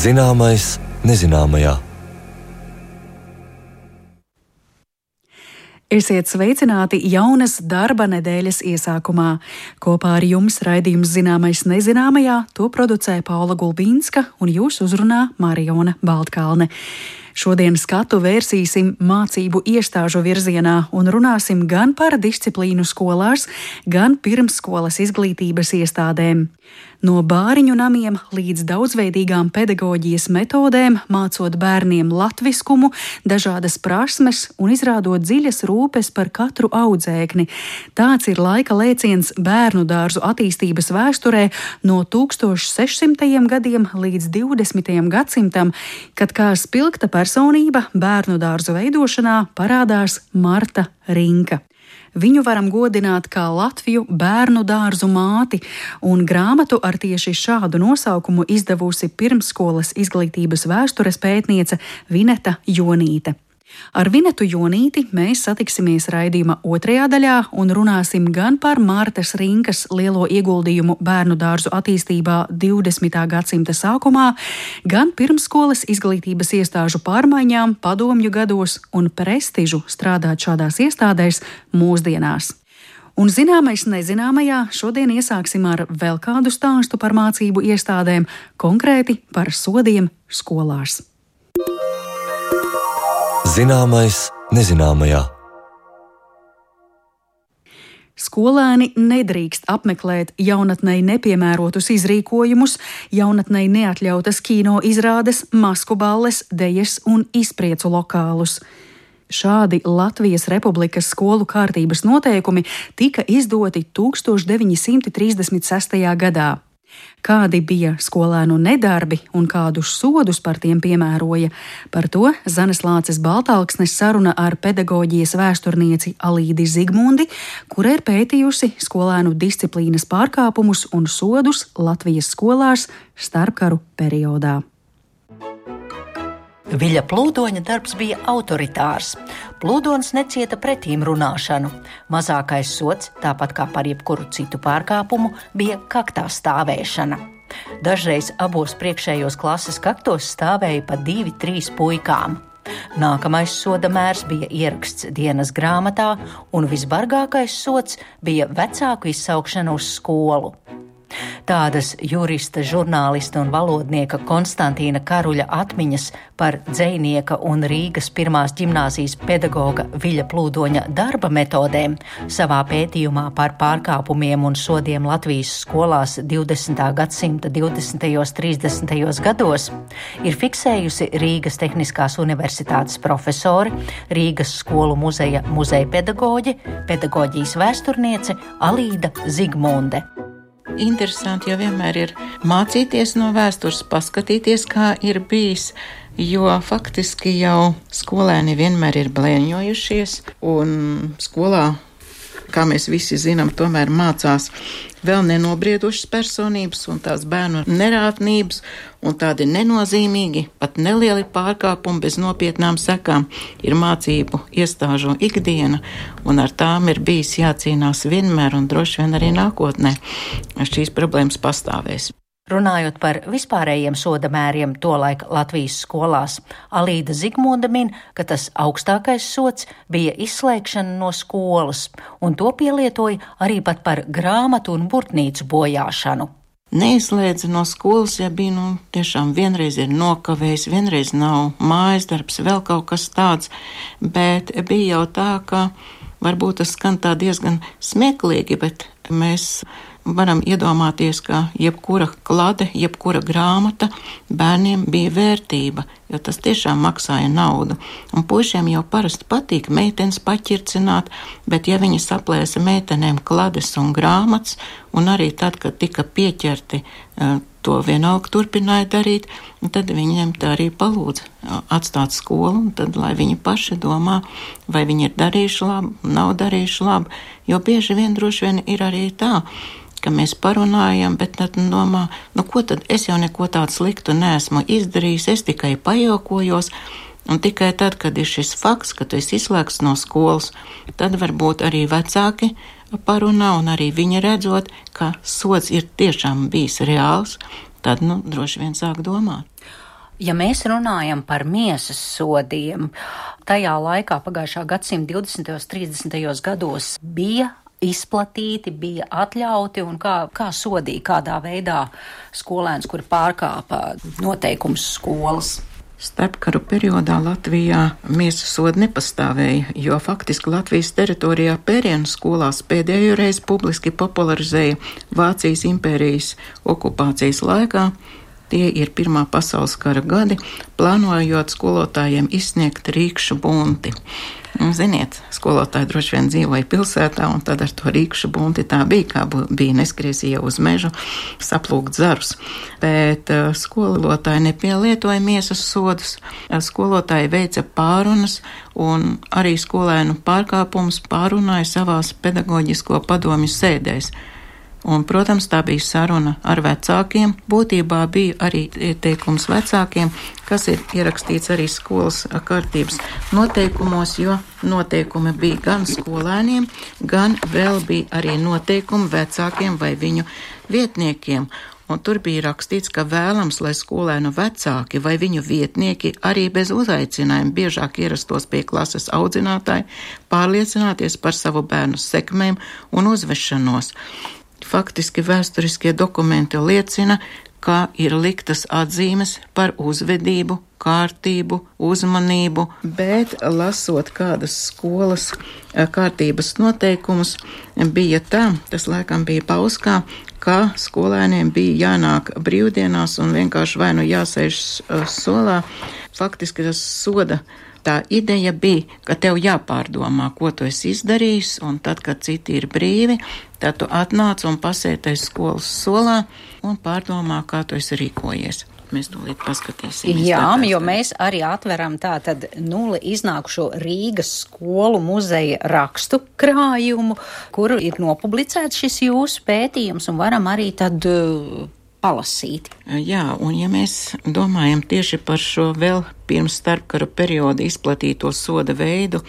Zināmais nezināmajā. Esiet sveicināti jaunas darba nedēļas iesākumā. Kopā ar jums raidījums Zināmais nezināmajā to producē Paula Gulbīnska un jūs uzrunā Mariona Baltkalne. Šodien skatu vērsīsim mācību iestāžu virzienā un runāsim gan par disciplīnu skolās, gan pirmsskolas izglītības iestādēm. No bāriņu namiem līdz daudzveidīgām pedagoģijas metodēm, mācot bērniem latviskumu, dažādas prasmes un izrādot dziļas rūpes par katru audzēkni. Tāds ir laika lēciens bērnu dārzu attīstības vēsturē no 1600. gadiem līdz 20. gadsimtam, kad kā spilgta personība bērnu dārzu veidošanā parādās Marta Rinka. Viņu varam godināt kā Latviju bērnu dārzu māti, un grāmatu ar tieši šādu nosaukumu izdevusi pirmsskolas izglītības vēstures pētniece Vineta Jonīte. Ar Vinetu Jonīti mēs satiksimies raidījuma otrajā daļā un runāsim gan par Mārtas Rinkas lielo ieguldījumu bērnu dārzu attīstībā 20. gadsimta sākumā, gan pirmskolas izglītības iestāžu pārmaiņām padomju gados un prestižu strādāt šādās iestādēs mūsdienās. Un zināmais nezināmajā šodien iesāksim ar vēl kādu stāstu par mācību iestādēm, konkrēti par sodiem skolās. Zināmais nezināmajā. Skolēni nedrīkst apmeklēt jaunatnei nepiemērotus izrīkojumus, jaunatnei neatļautas kino izrādes, masku balles, dejas un izpriecu lokālus. Šādi Latvijas Republikas skolu kārtības noteikumi tika izdoti 1936. gadā. Kādi bija skolēnu nedarbi un kādus sodus par tiem piemēroja, par to Zanes Lāces Baltāksnes saruna ar pedagoģijas vēsturnieci Alīdi Zigmundi, kura ir pētījusi skolēnu disciplīnas pārkāpumus un sodus Latvijas skolās starpkaru periodā. Viļa plūdoņa darbs bija autoritārs. Plūdons necieta pretīm runāšanu. Mazākais sots, tāpat kā par jebkuru citu pārkāpumu, bija kaktā stāvēšana. Dažreiz abos priekšējos klases kaktos stāvēja pa divi, trīs puikām. Nākamais soda mērs bija ieraksts dienas grāmatā, un visbargākais sots bija vecāku izsaukšana uz skolu. Tādas jurista, žurnālista un valodnieka Konstantīna Karuļa atmiņas par dzēnieka un Rīgas pirmās ģimnāzijas pedagoga Viļa Plūdoņa darba metodēm savā pētījumā par pārkāpumiem un sodiem Latvijas skolās 20. gadsimta 20. un 30. gados ir fiksējusi Rīgas Tehniskās universitātes profesori, Rīgas skolu muzeja muzeja pedagoģi, pedagoģijas vēsturniece Alīda Zigmunde. Interesanti jau vienmēr ir mācīties no vēstures, paskatīties, kā ir bijis, jo faktiski jau skolēni vienmēr ir blēņojušies, un skolā kā mēs visi zinām, tomēr mācās vēl nenobriedušas personības un tās bērnu nerātnības un tādi nenozīmīgi, pat nelieli pārkāpumi bez nopietnām sekām ir mācību iestāžu ikdiena, un ar tām ir bijis jācīnās vienmēr un droši vien arī nākotnē. Šīs problēmas pastāvēs. Runājot par vispārējiem soda mēriem tolaik Latvijas skolās, Alīda Zigmunda min, ka tas augstākais sots bija izslēgšana no skolas, un to pielietoja arī pat par grāmatu un burtnīcu bojāšanu. Neizslēdza no skolas, ja bija nu, tiešām vienreiz ir nokavējis, vienreiz nav mājas darbs, vēl kaut kas tāds, bet bija jau tā, ka varbūt tas skan tā diezgan smieklīgi, bet mēs varam iedomāties, ka jebkura klade, jebkura grāmata bērniem bija vērtība, jo tas tiešām maksāja naudu. Un puišiem jau parasti patīk meitenes paķircināt, bet ja viņi saplēsa meitenēm klades un grāmatas, un arī tad, kad tika pieķerti, e, to vienalga turpināja darīt, tad viņiem tā arī palūdza atstāt skolu, un tad, lai viņi paši domā, vai viņi ir darījuši labu, nav darījuši labu, jo bieži vien droši vien ir arī tā, ka mēs parunājam, bet tad domā, nu ko tad es jau neko tādu sliktu neesmu izdarījis, es tikai pajokojos. Un tikai tad, kad ir šis fakts, ka tu esi izslēgts no skolas, tad varbūt arī vecāki parunā, un arī viņi redzot, ka sots ir tiešām bijis reāls, tad, nu, droši vien sāk domāt. Ja mēs runājam par miesas sodiem, tajā laikā, pagājušā gadsimta 20. un 30. gados, bija izplatīti, bija atļauti un kā, kā sodīja, kādā veidā skolēns, kuri pārkāpa noteikums skolas. Starpkaru periodā Latvijā miesas sodi nepastāvēja, jo faktiski Latvijas teritorijā pērienu skolās pēdējo reizi publiski popularizēja Vācijas impērijas okupācijas laikā Tie ir Pirmā pasaules kara gadi, plānojot skolotājiem izsniegt rīkšu bunti. Un, ziniet, skolotāji droši vien dzīvoja pilsētā, un tad ar to rīkšu bunti tā bija, kā bija neskriezīja uz mežu saplūkt zarus. Bet uh, skolotāji nepielietoja miesas sodus, skolotāji veica pārunas, un arī skolēnu pārkāpumus pārunāja savās pedagoģisko padomju sēdēs. Un, protams, tā bija saruna ar vecākiem. Būtībā bija arī ieteikums vecākiem, kas ir ierakstīts arī skolas kārtības noteikumos, jo noteikumi bija gan skolēniem, gan vēl bija arī noteikumi vecākiem vai viņu vietniekiem. Un tur bija rakstīts, ka vēlams, lai skolēnu vecāki vai viņu vietnieki arī bez uzaicinājuma biežāk ierastos pie klases audzinātāji, pārliecināties par savu bērnu sekmēm un uzvešanos. Faktiski vēsturiskie dokumenti liecina, ka ir liktas atzīmes par uzvedību, kārtību, uzmanību, bet lasot kādas skolas eh, kārtības noteikumus, bija tā, tas laikam bija pauskā, ka skolēniem bija jānāk brīvdienās un vienkārši vai nu jāsēž eh, solā. Faktiski tas soda tā ideja bija, ka tev jāpārdomā, ko tu esi izdarījis, un tad, kad citi ir brīvi, tad tu atnāc un pasēties skolas solā un pārdomā, kā tu esi rīkojies. Mēs tūlīt paskatīsimies. Jā, jo mēs arī atveram tātad nulli iznākušo Rīgas skolu muzeja rakstu krājumu, kur ir nopublicēts šis jūsu pētījums un varam arī tad palasīt. Jā, un ja mēs domājam tieši par šo vēl pirms starpkara perioda izplatīto soda veidu,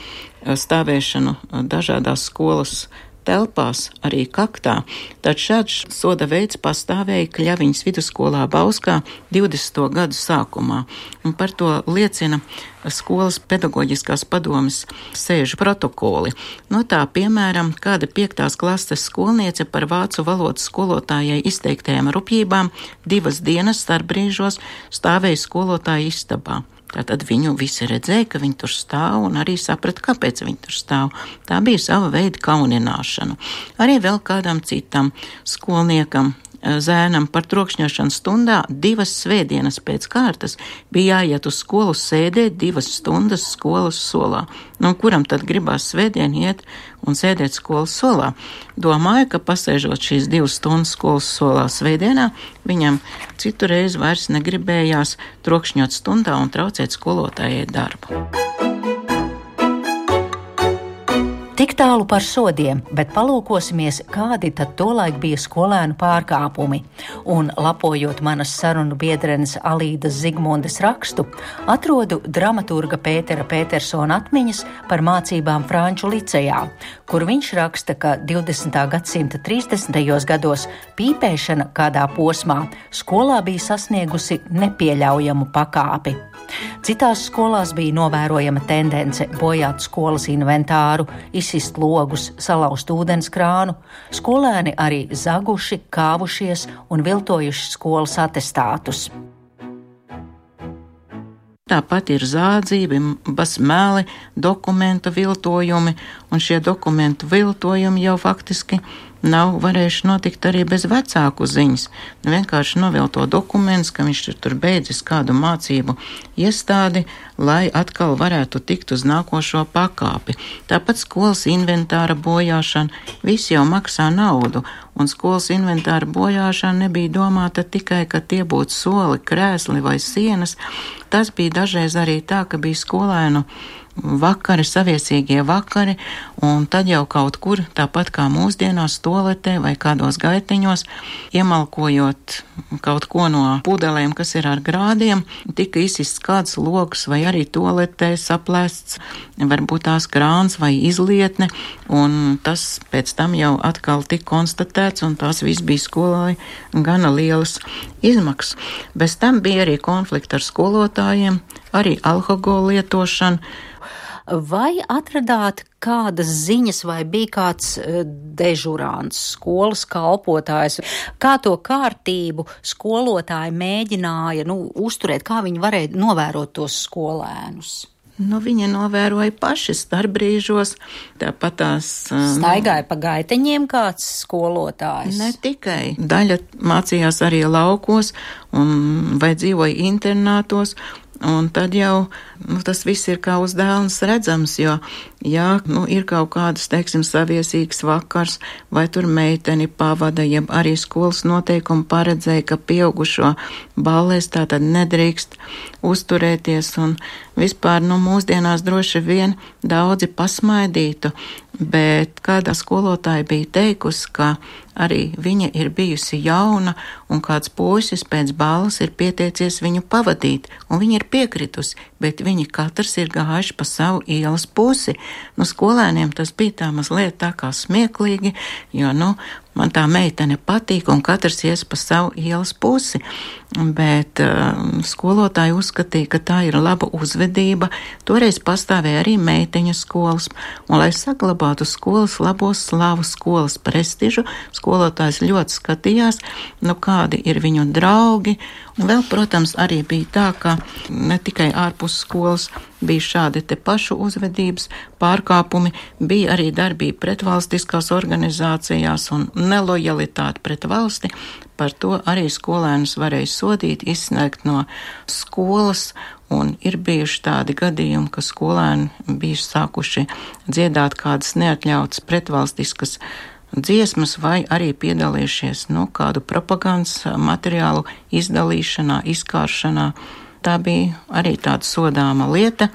stāvēšanu dažādās skolas telpās, arī kaktā, tad šāds soda veids pastāvēja Kļaviņas vidusskolā Bauskā 20. gadu sākumā, un par to liecina skolas pedagoģiskās padomas sēžu protokoli. No tā, piemēram, kāda piektās klases skolniece par vācu valodas skolotājai izteiktajām rupjībām divas dienas starpbrīžos stāvēja skolotāja istabā. Tātad viņu visi redzēja, ka viņi tur stāv un arī saprata, kāpēc viņi tur stāv. Tā bija sava veida kaunināšana. Arī vēl kādam citam skolniekam zēnam par trokšņošanu stundā divas svētdienas pēc kārtas bija jāiet uz skolu sēdēt divas stundas skolas solā. Nu, kuram tad gribās svētdien iet un sēdēt skolas solā? Domāju, ka pasēžot šīs divas stundas skolas solā svētdienā, viņam citu reizi vairs negribējās trokšņot stundā un traucēt skolotājai darbu. Tik tālu par sodiem, bet palūkosimies, kādi tad tolaik bija skolēnu pārkāpumi. Un, lapojot manas sarunu biedrenes Alīdas Zigmundes rakstu, atrodu dramaturga Pētera Petersona atmiņas par mācībām Franču licejā, kur viņš raksta, ka 20. gadsimta 30. gados pīpēšana kādā posmā skolā bija sasniegusi nepieļaujamu pakāpi. Citās skolās bija novērojama tendence bojāt skolas inventāru, izsist logus, salauzt ūdens krānu. Skolēni arī zaguši, kāvušies un viltojuši skolas atestātus. Tāpat ir zādzība, basmēli, dokumentu viltojumi, un šie dokumentu viltojumi jau faktiski nav varējuši notikt arī bez vecāku ziņas. Nu, vienkārši novilto dokumentus, ka viņš ir tur beidzis kādu mācību iestādi, lai atkal varētu tikt uz nākošo pakāpi. Tāpat skolas inventāra bojāšana, viss jau maksā naudu, un skolas inventāra bojāšana nebija domāta tikai, ka tie būtu soli, krēsli vai sienas. Tas bija dažreiz arī tā, ka bija skolēnu vakari, saviesīgie vakari, un tad jau kaut kur, tāpat kā mūsdienās, toletē vai kādos gaiteņos, iemalkojot kaut ko no pudelēm, kas ir ar grādiem, tika izsists kāds lokus vai arī toletē saplēsts, varbūt tās krāns vai izlietne, un tas pēc tam jau atkal tika konstatēts, un tās viss bija skolai gana lielas izmaksas. Bez tam bija arī konflikti ar skolotājiem, arī alkohola lietošana. Vai atradāt kādas ziņas, vai bija kāds e, dežurants, skolas kalpotājs, kā to kārtību skolotāji mēģināja nu, uzturēt, kā viņi varēja novērot tos skolēnus? Nu, viņa novēroja paši starpbrīžos, tāpat tās. Staigāja pa gaiteņiem kāds skolotājs. Ne tikai. Daļa mācījās arī laukos un vai dzīvoja internātos, Un tad jau nu, tas viss ir kā uz dēlnes redzams, jo, ja nu, ir kaut kādas, teiksim, saviesīgas vakars, vai tur meiteni pavada, ja arī skolas noteikumi paredzēja, ka pieaugušo ballēs tā tad nedrīkst uzturēties, un vispār, nu, mūsdienās droši vien daudzi pasmaidītu, bet kādā skolotāja bija teikusi, ka arī viņa ir bijusi jauna, un kāds puisis pēc balvas ir pieteicies viņu pavadīt, un viņa ir piekritusi, bet viņi katrs ir gājuši pa savu ielas pusi. Nu, skolēniem tas bija tā mazliet tā kā smieklīgi, jo, nu, man tā meitene patīk, un katrs ies pa savu ielas pusi. Bet uh, skolotāji uzskatīja, ka tā ir laba uzvedība. Toreiz pastāvēja arī meiteņu skolas, un, lai saglabātu skolas labos slavu, skolas prestižu, skolotājs ļoti skatījās, nu, kādi ir viņu draugi. Un vēl, protams, arī bija tā, ka ne tikai ārpus skolas bija šādi te pašu uzvedības pārkāpumi, bija arī darbība pretvalstiskās organizācijās un nelojalitāte pret valsti. Par to arī skolēnus varēja sodīt, izsniegt no skolas, un ir bijuši tādi gadījumi, ka skolēni bijuši sākuši dziedāt kādas neatļautas pretvalstiskas dziesmas vai arī piedalījušies nu, kādu propagandas materiālu izdalīšanā, izkāršanā. Tā bija arī tāda sodāma lieta,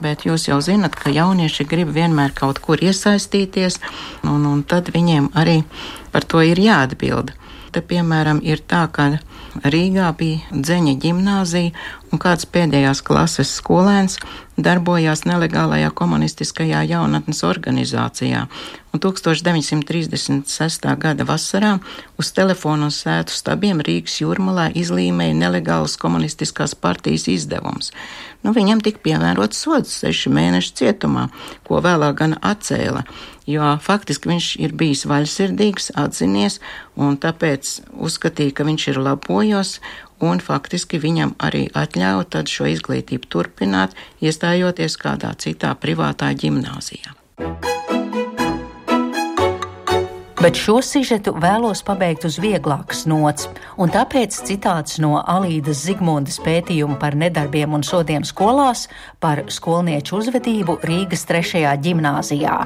bet jūs jau zinat, ka jaunieši grib vienmēr kaut kur iesaistīties, un, un tad viņiem arī par to ir jāatbild. Te, piemēram, ir tā, ka Rīgā bija dzeņa ģimnāzija, un kāds pēdējās klases skolēns darbojās nelegālajā komunistiskajā jaunatnes organizācijā, un 1936. gada vasarā uz telefonu uz sētu stabiem Rīgas jūrmalā izlīmēja nelegālas komunistiskās partijas izdevums. Nu, viņam tika piemērots sods seši mēneši cietumā, ko vēlāk gan atcēla, jo faktiski viņš ir bijis vaļsirdīgs, atzinies, un tāpēc uzskatīja, ka viņš ir labojos, un faktiski viņam arī atļauj šo izglītību turpināt, iestājoties kādā citā privātā ģimnāzijā. Bet šo sižetu vēlos pabeigt uz vieglākas nots, un tāpēc citāts no Alīdas Zigmundas pētījuma par nedarbiem un sodiem skolās par skolnieču uzvedību Rīgas trešajā ģimnāzijā.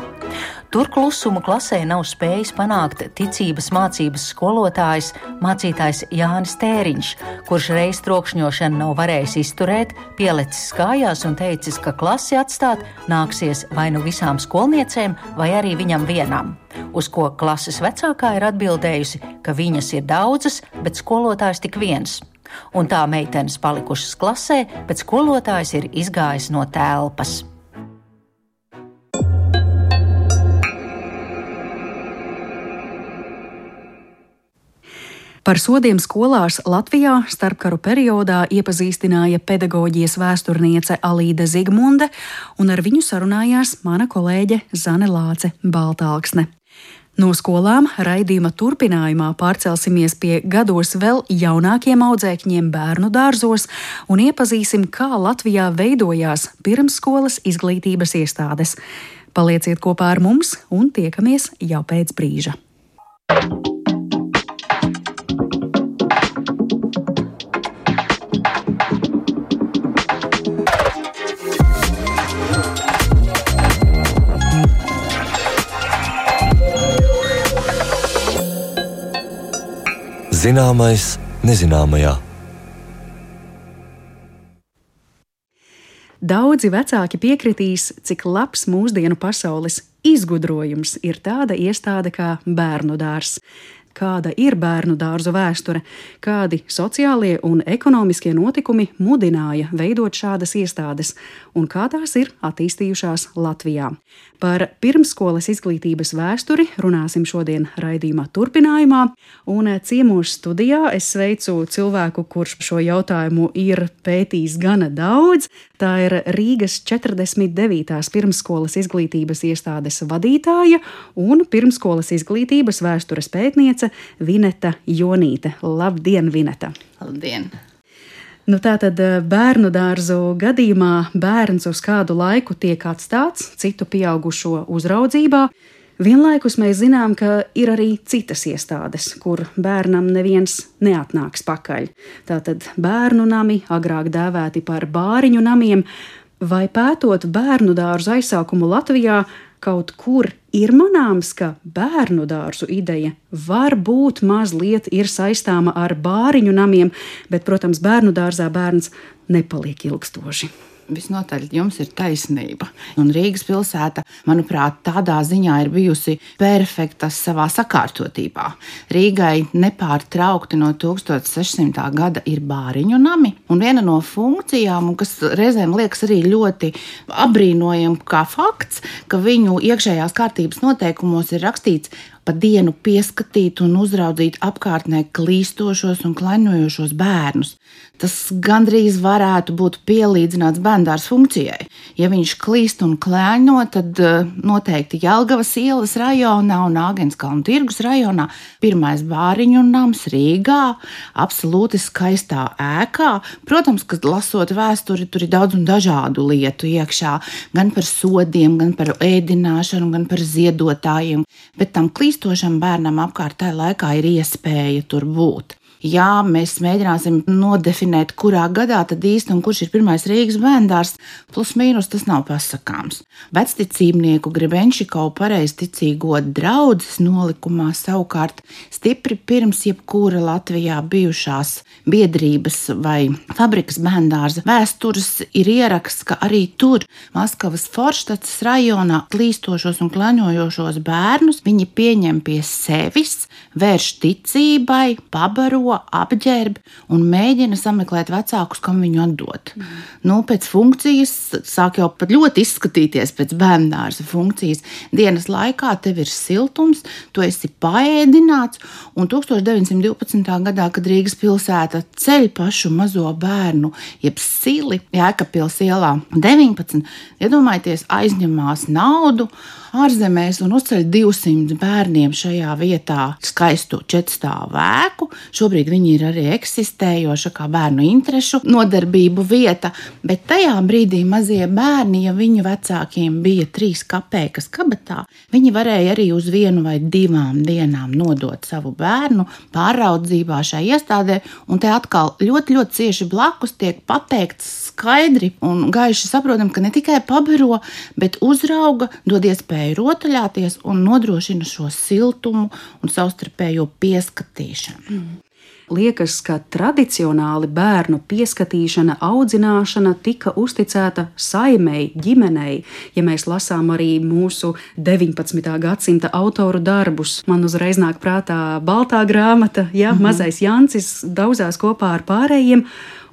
Tur klusumu klasē nav spējis panākt ticības mācības skolotājs, mācītājs Jānis Tēriņš, kurš reiz trokšņošanu nav varējis izturēt, pielicis kājās un teicis, ka klasi atstāt nāksies vai nu visām skolniecēm, vai arī viņam vienam. Uz ko klases vecākā ir atbildējusi, ka viņas ir daudzas, bet skolotājs tik viens. Un tā meitenes palikušas klasē, bet skolotājs ir izgājis no telpas. Par sodiem skolās Latvijā starpkaru periodā iepazīstināja pedagoģijas vēsturniece Alīda Zigmunde, un ar viņu sarunājās mana kolēģe Zane Lāce Baltāksne. No skolām raidījuma turpinājumā pārcelsimies pie gados vēl jaunākiem audzēkņiem bērnu dārzos un iepazīsim, kā Latvijā veidojās pirmsskolas izglītības iestādes. Palieciet kopā ar mums un tiekamies jau pēc brīža. thank you Zināmais nezināmajā. Daudzi vecāki piekritīs, cik labs mūsdienu pasaules izgudrojums ir tāda iestāde kā bērnu dārzs kāda ir bērnu dārzu vēsture, kādi sociālie un ekonomiskie notikumi mudināja veidot šādas iestādes un kā tās ir attīstījušās Latvijā. Par pirmsskolas izglītības vēsturi runāsim šodien raidījuma turpinājumā, un ciemos studijā es sveicu cilvēku, kurš šo jautājumu ir pētījis gana daudz. Tā ir Rīgas 49. pirmsskolas izglītības iestādes vadītāja un pirmsskolas izglītības vēstures pētniece Vineta Jonīte. Labdien, Vineta! Labdien! Nu, Tātad eh, bērnu dārzu gadījumā bērns uz kādu laiku tiek atstāts citu pieaugušo uzraudzībā. Vienlaikus mēs zinām, ka ir arī citas iestādes, kur bērnam neviens neatnāks pakaļ. Tātad bērnu nami, agrāk dēvēti par bāriņu namiem, vai pētot bērnu dārzu aizsākumu Latvijā, kaut kur ir manāms, ka bērnu dārzu ideja varbūt mazliet ir saistāma ar bāriņu namiem, bet, protams, bērnu dārzā bērns nepaliek ilgstoši. Visnotaļ jums ir taisnība. Un Rīgas pilsēta, manuprāt, tādā ziņā ir bijusi perfekta savā sakārtotībā. Rīgai nepārtraukti no 1600. gada ir bāriņu nami, un viena no funkcijām, kas reizēm liekas arī ļoti apbrīnojama, kā fakts, ka viņu iekšējās kārtības noteikumos ir rakstīts pa dienu pieskatīt un uzraudzīt apkārtnē klīstošos un klaņojošos bērnus. Tas gandrīz varētu būt pielīdzināts bērndārs funkcijai. Ja viņš klīst un klēņo, tad uh, noteikti Jelgavas ielas rajonā un Āgenskalnu tirgus rajonā pirmais bāriņu nams Rīgā, absolūti skaistā ēkā. Protams, ka lasot vēsturi, tur ir daudz un dažādu lietu iekšā, gan par sodiem, gan par ēdināšanu, gan par ziedotājiem, bet tam klīst klīstošam bērnam apkārt tajā laikā ir iespēja tur būt ja mēs mēģināsim nodefinēt, kurā gadā tad īsti un kurš ir pirmais Rīgas bērndārs, plus mīnus tas nav pasakāms. Vecticībnieku Grebenšikovu pareizticīgo draudzes nolikumā savukārt stipri pirms jebkura Latvijā bijušās biedrības vai fabrikas bērndārza vēstures ir ieraksts, ka arī tur Maskavas Forštats rajonā klīstošos un klaņojošos bērnus viņi pieņem pie sevis, vērš ticībai, pabaro ko apģērb un mēģina sameklēt vecākus, kam viņu atdot. Mm. Nu, pēc funkcijas sāk jau pat ļoti izskatīties pēc bērnās funkcijas. Dienas laikā tev ir siltums, tu esi paēdināts, un 1912. gadā, kad Rīgas pilsēta ceļ pašu mazo bērnu, jeb sili Jēkabpils ielā 19, iedomājieties, aizņemās naudu ārzemēs un uzceļ 200 bērniem šajā vietā skaistu četrstāvu ēku. Šobrīd viņi ir arī eksistējoša kā bērnu interešu nodarbību vieta, bet tajā brīdī mazie bērni, ja viņu vecākiem bija trīs kapeikas kabatā, viņi varēja arī uz vienu vai divām dienām nodot savu bērnu pāraudzībā šai iestādē, un te atkal ļoti, ļoti cieši blakus tiek pateikts skaidri un gaiši saprotam, ka ne tikai pabaro, bet uzrauga, dod iespēju rotaļāties un nodrošina šo siltumu un savstarpējo pieskatīšanu. Mm. Liekas, ka tradicionāli bērnu pieskatīšana, audzināšana tika uzticēta saimei, ģimenei. Ja mēs lasām arī mūsu 19. gadsimta autoru darbus, man uzreiz nāk prātā baltā grāmata, ja, mm -hmm. mazais Jancis daudzās kopā ar pārējiem.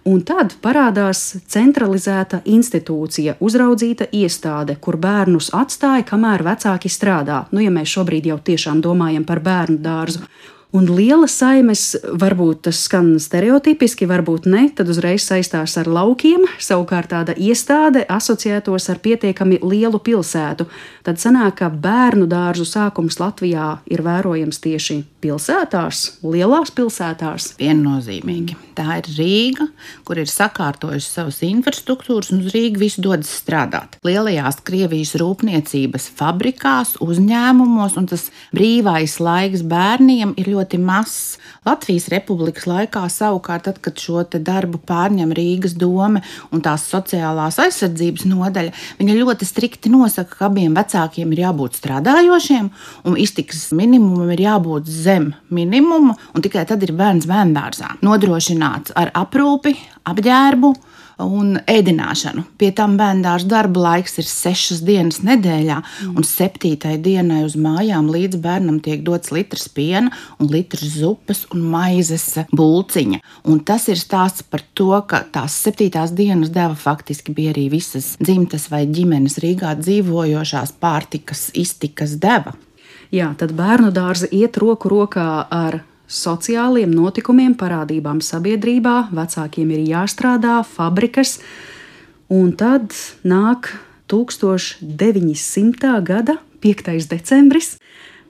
Un tad parādās centralizēta institūcija, uzraudzīta iestāde, kur bērnus atstāja, kamēr vecāki strādā. Nu, ja mēs šobrīd jau tiešām domājam par bērnu dārzu. Un liela saimes, varbūt tas skan stereotipiski, varbūt ne, tad uzreiz saistās ar laukiem. Savukārt tāda iestāde asociētos ar pietiekami lielu pilsētu. Tad sanāk, ka bērnu dārzu sākums Latvijā ir vērojams tieši pilsētās, lielās pilsētās. Viennozīmīgi. Tā ir Rīga, kur ir sakārtojusi savas infrastruktūras, un uz Rīgas visu dodas strādāt. Lielajās Krievijas rūpniecības fabrikās, uzņēmumos, un tas brīvais laiks bērniem ir ļoti mazs. Latvijas republikas laikā savukārt, tad, kad šo darbu pārņem Rīgas doma un tās sociālās aizsardzības nodaļa, viņa ļoti strikti nosaka, ka abiem vecākiem ir jābūt strādājošiem un iztikas minimumam ir jābūt zem minimuma, un tikai tad ir bērns bērngārzā. Nodrošināts ar aprūpi, apģērbu un ēdināšanu. Pie tam bērnu darba laiks ir sešas dienas nedēļā, un septītai dienai uz mājām līdz bērnam tiek dots litrs piena, un litrs zupas un maizes bulciņa. Un tas ir stāsts par to, ka tās septītās dienas deva faktiski bija arī visas dzimtas vai ģimenes Rīgā dzīvojošās pārtikas iztikas deva. Jā, tad bērnu dārza iet roku rokā ar sociāliem notikumiem, parādībām sabiedrībā, vecākiem ir jāstrādā, fabrikas, un tad nāk 1900. gada 5. decembris.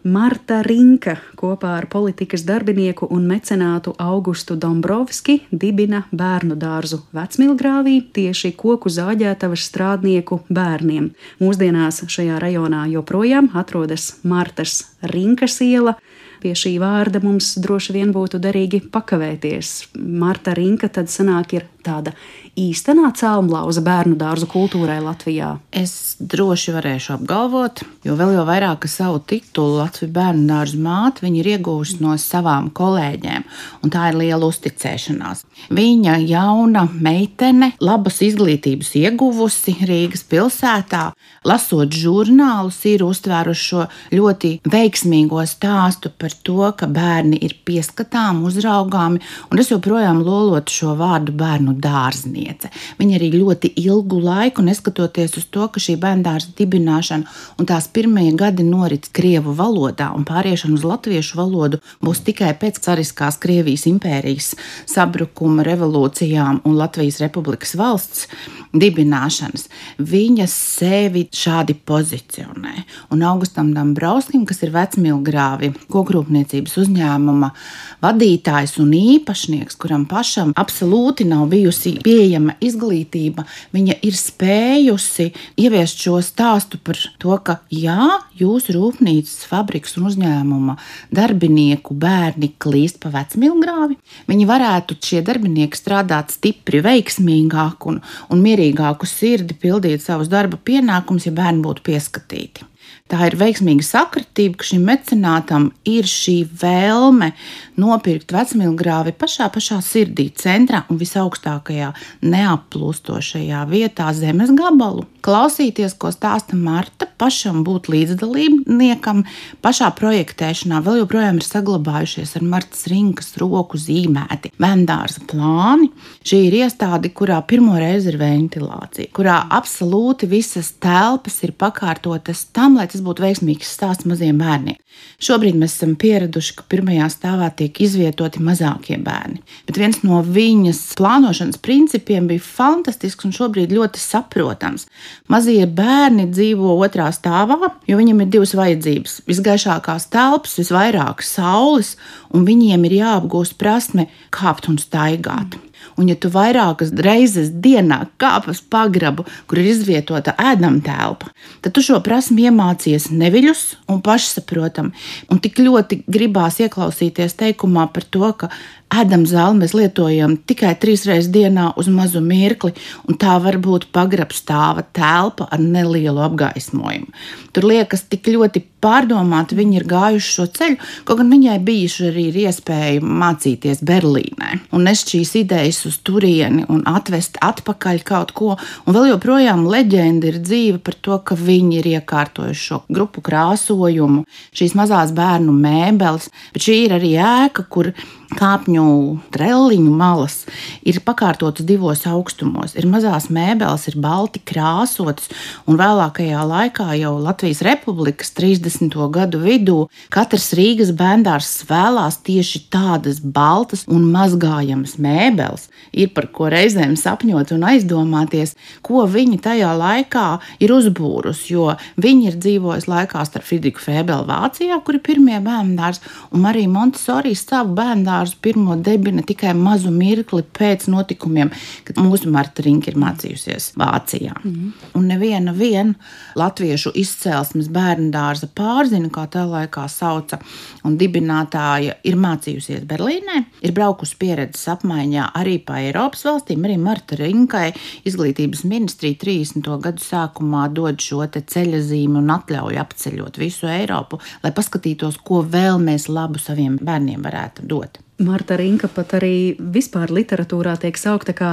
Marta Rinka kopā ar politikas darbinieku un mecenātu Augustu Dombrovski dibina bērnu dārzu Vecmilgrāvī tieši koku zāģētavas strādnieku bērniem. Mūsdienās šajā rajonā joprojām atrodas Martas Rinkas iela. Pie šī vārda mums droši vien būtu derīgi pakavēties. Marta Rinka tad sanāk ir tāda īstenā celmlauza bērnu dārzu kultūrai Latvijā? Es droši varēšu apgalvot, jo vēl jau vairāk savu titulu Latvijas bērnu dārza māte ir iegūusi no savām kolēģiem, un tā ir liela uzticēšanās. Viņa jauna meitene, labas izglītības ieguvusi Rīgas pilsētā, lasot žurnālus, ir uztvēruši šo ļoti veiksmīgo stāstu par to, ka bērni ir pieskatām, uzraugāmi, un es joprojām lolotu šo vārdu bērnu dārznieki pētniece. Viņa arī ļoti ilgu laiku, neskatoties uz to, ka šī bērndārza dibināšana un tās pirmie gadi norit Krievu valodā un pāriešana uz latviešu valodu būs tikai pēc cariskās Krievijas impērijas sabrukuma, revolūcijām un Latvijas Republikas valsts dibināšanas. Viņa sevi šādi pozicionē. Un Augustam Dombrovskim, kas ir vecmilgrāvi kokrūpniecības uzņēmuma vadītājs un īpašnieks, kuram pašam absolūti nav bijusi pieejama izglītība, viņa ir spējusi ieviest šo stāstu par to, ka jā, jūsu rūpnīcas, fabriks un uzņēmuma darbinieku bērni klīst pa vecmilgrāvi. Viņi varētu šie darbinieki strādāt stipri, veiksmīgāk un, un mierīgāku sirdi pildīt savus darba pienākumus, ja bērni būtu pieskatīti. Tā ir veiksmīga sakritība, ka šim mecenātam ir šī vēlme nopirkt vecmīlgrāvi pašā, pašā sirdī, centrā un visaugstākajā neaplūstošajā vietā zemes gabalu. Klausīties, ko stāsta Marta, pašam būt līdzdalībniekam, pašā projektēšanā vēl joprojām ir saglabājušies ar Martas rinkas roku zīmēti vendārza plāni. Šī ir iestāde, kurā pirmo reizi ir ventilācija, kurā absolūti visas telpas ir pakārtotas tam, lai tas tas būtu veiksmīgs stāsts maziem bērniem. Šobrīd mēs esam pieraduši, ka pirmajā stāvā tiek izvietoti mazākie bērni. Bet viens no viņas plānošanas principiem bija fantastisks un šobrīd ļoti saprotams. Mazie bērni dzīvo otrā stāvā, jo viņiem ir divas vajadzības - visgaišākās telpas, visvairāk saules, un viņiem ir jāapgūst prasme kāpt un staigāt. Mm. Un, ja tu vairākas reizes dienā kāpas pagrabu, kur ir izvietota ēdama telpa, tad tu šo prasmu iemācies neviļus un pašsaprotami. Un tik ļoti gribās ieklausīties teikumā par to, ka ēdam zāli mēs lietojam tikai trīs reizes dienā uz mazu mirkli, un tā var būt pagrabstāva telpa ar nelielu apgaismojumu. Tur liekas, tik ļoti pārdomāti viņi ir gājuši šo ceļu, kaut gan viņai bijuši arī iespēja mācīties Berlīnē un nest šīs idejas uz turieni un atvest atpakaļ kaut ko. Un vēl joprojām leģenda ir dzīva par to, ka viņi ir iekārtojuši šo grupu krāsojumu, šīs mazās bērnu mēbeles, bet šī ir arī ēka, kur kāpņu treliņu malas ir pakārtotas divos augstumos. Ir mazās mēbeles, ir balti krāsotas, un vēlākajā laikā, jau Latvijas Republikas 30. gadu vidū, katrs Rīgas bērndārs vēlās tieši tādas baltas un mazgājamas mēbeles. Ir par ko reizēm sapņot un aizdomāties, ko viņi tajā laikā ir uzbūrusi, jo viņi ir dzīvojuši laikā starp Friedrichu Fēbeli Vācijā, kur ir pirmie bērndārs, un arī Montesori savu bērndārs dārzu pirmo debina tikai mazu mirkli pēc notikumiem, kad mūsu Marta Rinka ir mācījusies Vācijā. Mm. Un neviena vien latviešu izcelsmes bērnu dārza pārzina, kā tā laikā sauca, un dibinātāja ir mācījusies Berlīnē, ir braukusi pieredzes apmaiņā arī pa Eiropas valstīm, arī Marta Rinkai izglītības ministrija 30. gadu sākumā dod šo ceļa zīmi un atļauj apceļot visu Eiropu, lai paskatītos, ko vēl mēs labu saviem bērniem varētu dot. Marta Rinka pat arī vispār literatūrā tiek saukta kā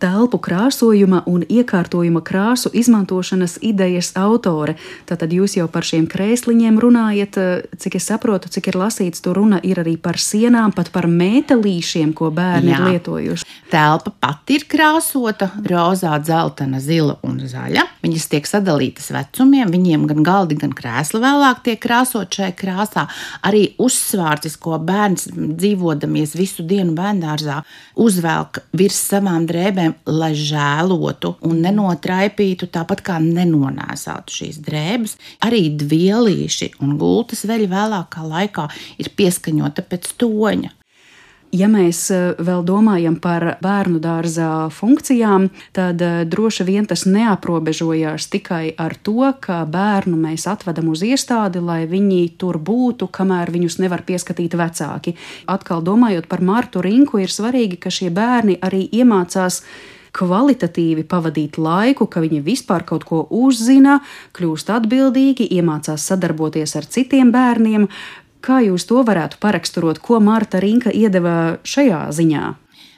telpu krāsojuma un iekārtojuma krāsu izmantošanas idejas autore. Tātad jūs jau par šiem krēsliņiem runājat, cik es saprotu, cik ir lasīts, tur runa ir arī par sienām, pat par mētelīšiem, ko bērni Jā. ir lietojuši. Telpa pati ir krāsota, rozā, dzeltena, zila un zaļa. Viņas tiek sadalītas vecumiem, viņiem gan galdi, gan krēsli vēlāk tiek krāsot šai krāsā. Arī uzsvārcis, ko bērns dzīvodamies visu dienu bērngārzā, uzvelk virs savām drēbēm, lai žēlotu un nenotraipītu, tāpat kā nenonēsātu šīs drēbes. Arī dvielīši un gultas veļa vēlākā laikā ir pieskaņota pēc toņa. Ja mēs eh, vēl domājam par bērnu dārza funkcijām, tad eh, droši vien tas neaprobežojās tikai ar to, ka bērnu mēs atvedam uz iestādi, lai viņi tur būtu, kamēr viņus nevar pieskatīt vecāki. Atkal domājot par Martu Rinku, ir svarīgi, ka šie bērni arī iemācās kvalitatīvi pavadīt laiku, ka viņi vispār kaut ko uzzina, kļūst atbildīgi, iemācās sadarboties ar citiem bērniem, Kā jūs to varētu paraksturot, ko Marta Rinka iedeva šajā ziņā?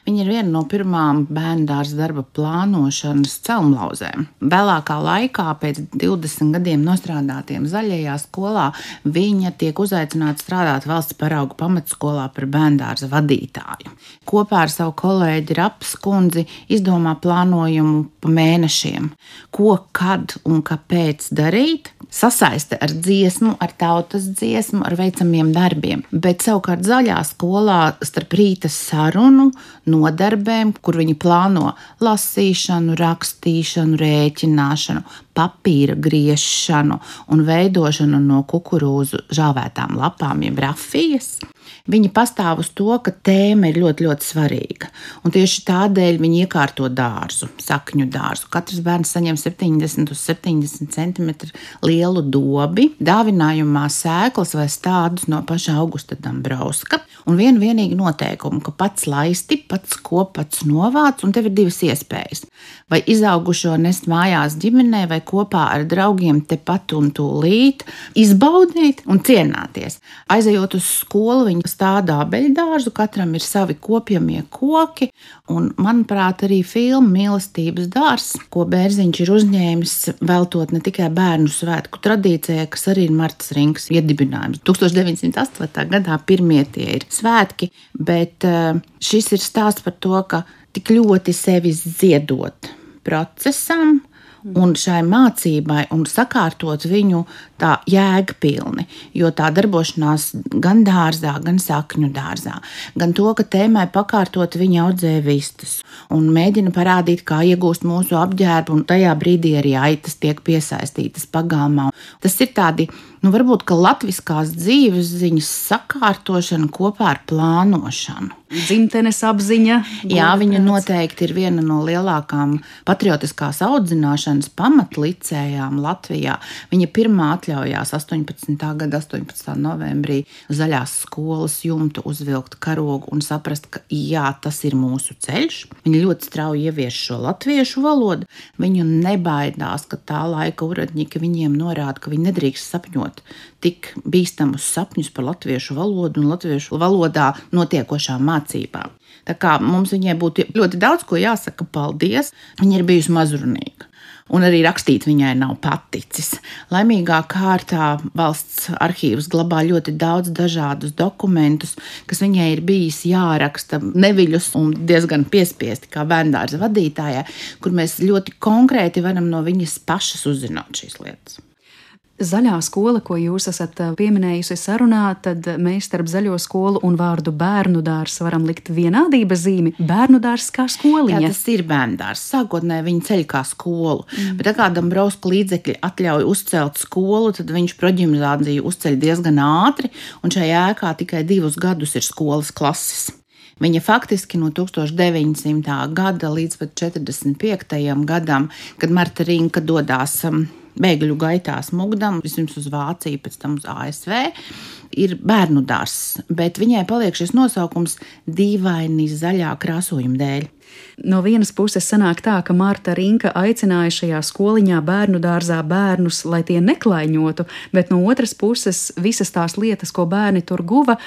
Viņa ir viena no pirmām bērnu dārza darba plānošanas celmlauzēm. Vēlākā laikā, pēc 20 gadiem nostrādātiem zaļajā skolā, viņa tiek uzaicināta strādāt valsts paraugu pamatskolā par bērnu dārza vadītāju. Kopā ar savu kolēģi Rapskundzi izdomā plānojumu pa mēnešiem, ko, kad un kāpēc darīt, sasaiste ar dziesmu, ar tautas dziesmu, ar veicamiem darbiem. Bet savukārt zaļā skolā starp rīta sarunu, nodarbēm, kur viņi plāno lasīšanu, rakstīšanu, rēķināšanu, papīra griešanu un veidošanu no kukurūzu žāvētām lapām, jeb rafijas. Viņi pastāv uz to, ka tēma ir ļoti, ļoti svarīga. Un tieši tādēļ viņi iekārto dārzu, sakņu dārzu. Katrs bērns saņem 70 uz 70 cm lielu dobi, dāvinājumā sēklas vai stādus no paša Augusta Dambrauska. Un vienu vienīgu noteikumu, ka pats laisti, pats ko pats novāc, un tev ir divas iespējas. Vai izaugušo nest mājās ģimenē, vai kopā ar draugiem tepat un tūlīt izbaudīt un cienāties. Aizejot uz skolu, viņi stāda abeļdārzu, katram ir savi kopjamie koki, un, manuprāt, arī filma Mīlestības dārzs, ko Bērziņš ir uzņēmis veltot ne tikai bērnu svētku tradīcijai, kas arī ir Martas Rinkas iedibinājums. 1908. gadā pirmie tie ir svētki, bet eh, šis ir stāsts par to, ka tik ļoti sevi ziedot procesam, un šai mācībai un sakārtot viņu tā jēgpilni, jo tā darbošanās gan dārzā, gan sakņu dārzā, gan to, ka tēmai pakārtot viņa audzē vistas un mēģina parādīt, kā iegūst mūsu apģērbu, un tajā brīdī arī aitas tiek piesaistītas pagalmā. Tas ir tādi, nu varbūt, latviskās dzīves ziņas sakārtošana kopā ar plānošanu dzimtenes apziņa. Jā, viņa noteikti ir viena no lielākajām patriotiskās audzināšanas pamatlicējām Latvijā. Viņa pirmā atļaujās 18. gada 18. novembrī zaļās skolas jumtu uzvilkt karogu un saprast, ka jā, tas ir mūsu ceļš. Viņa ļoti strauji ievieš šo latviešu valodu. Viņu nebaidās, ka tā laika uradņiki viņiem norāda, ka viņi nedrīkst sapņot tik bīstamus sapņus par latviešu valodu un latviešu valodā notiekošām mācībām. Tā kā mums viņai būtu ļoti daudz ko jāsaka, paldies. Viņa ir bijusi mazrunīga. Un arī rakstīt viņai nav paticis. Laimīgā kārtā valsts arhīvs glabā ļoti daudz dažādus dokumentus, kas viņai ir bijis jāraksta neviļus un diezgan piespiesti kā bērngārza vadītājai, kur mēs ļoti konkrēti varam no viņas pašas uzzināt šīs lietas zaļā skola, ko jūs esat eh, pieminējusi sarunā, tad mēs starp zaļo skolu un vārdu bērnu dārsts varam likt vienādības zīmi. Bērnu dārsts kā skoliņa. Jā, tas ir bērnu dārsts. Sākotnēji viņi ceļ kā skolu, mm. bet tā kā Dambrausku līdzekļi atļauj uzcelt skolu, tad viņš proģimnāziju uzceļ diezgan ātri, un šajā ēkā tikai divus gadus ir skolas klases. Viņa faktiski no 1900. gada līdz 45. gadam, kad Marta Rinka dodas um, bēgļu gaitās mugdam, vispirms uz Vāciju, pēc tam uz ASV. ir bērnu dārzs, bet viņai paliek šis nosaukums dīvaini zaļā krāsojuma dēļ. No vienas puses sanāk tā, ka Marta Rinka aicināja šajā skoliņā bērnu dārzā bērnus, lai tie neklaiņotu, bet no otras puses visas tās lietas, ko bērni tur guva,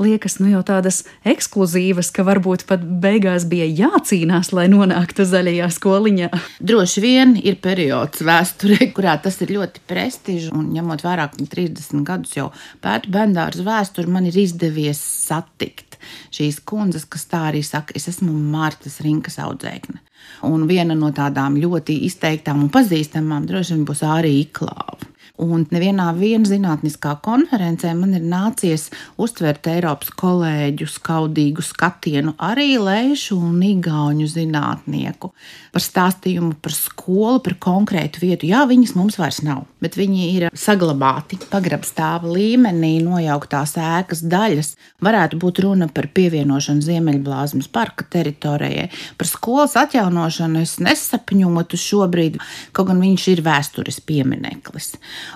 liekas nu jau tādas ekskluzīvas, ka varbūt pat beigās bija jācīnās, lai nonāktu zaļajā skoliņā. Droši vien ir periods vēsturē, kurā tas ir ļoti prestižs, un ņemot vērā, ka 30 gadus jau pētu bērnu vēsturi, man ir izdevies satikt šīs kundzes, kas tā arī saka, es esmu Mārtas Rinkas audzēkne. Un viena no tādām ļoti izteiktām un pazīstamām droši vien būs arī Iklāva. Un nevienā zinātniskā konferencē man ir nācies uztvert Eiropas kolēģu skaudīgu skatienu, arī lēšu un igauņu zinātnieku par stāstījumu par skolu, par konkrētu vietu. Jā, viņas mums vairs nav, bet viņi ir saglabāti pagrabstāva līmenī, nojauktās ēkas daļas. Varētu būt runa par pievienošanu Ziemeļblāzmas parka teritorijai. Par skolas atjaunošanu es nesapņotu šobrīd, kaut gan viņš ir vēstures piemineklis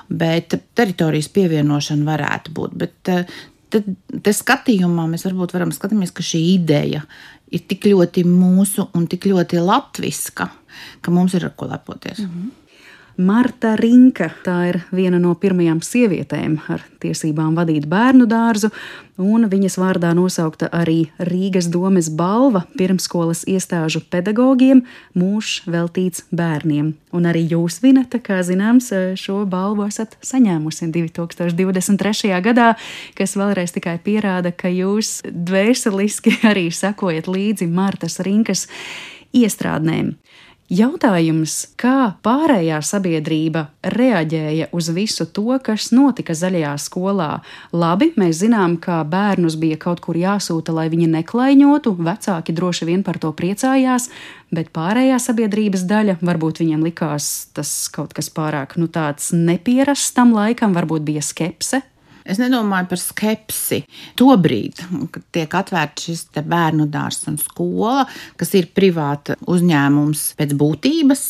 bet teritorijas pievienošana varētu būt. Bet, eh, tad, tad skatījumā mēs varbūt varam skatīties, ka šī ideja ir tik ļoti mūsu un tik ļoti latviska, ka mums ir ar ko lepoties. Mm -hmm. Marta Rinka. Tā ir viena no pirmajām sievietēm ar tiesībām vadīt bērnu dārzu, un viņas vārdā nosaukta arī Rīgas domes balva pirmskolas iestāžu pedagogiem mūžs veltīts bērniem. Un arī jūs, Vineta, kā zināms, šo balvu esat saņēmusi 2023. gadā, kas vēlreiz tikai pierāda, ka jūs dvēseliski arī sekojat līdzi Martas Rinkas iestrādnēm. Jautājums, kā pārējā sabiedrība reaģēja uz visu to, kas notika zaļajā skolā? Labi, mēs zinām, ka bērnus bija kaut kur jāsūta, lai viņi neklaiņotu, vecāki droši vien par to priecājās, bet pārējā sabiedrības daļa varbūt viņiem likās tas kaut kas pārāk nu, neparasts tam laikam, varbūt bija skepse Es nedomāju par skepsi. Tobrīd, kad tiek atvērts šis bērnu dārzs un skola, kas ir privāta uzņēmums pēc būtības,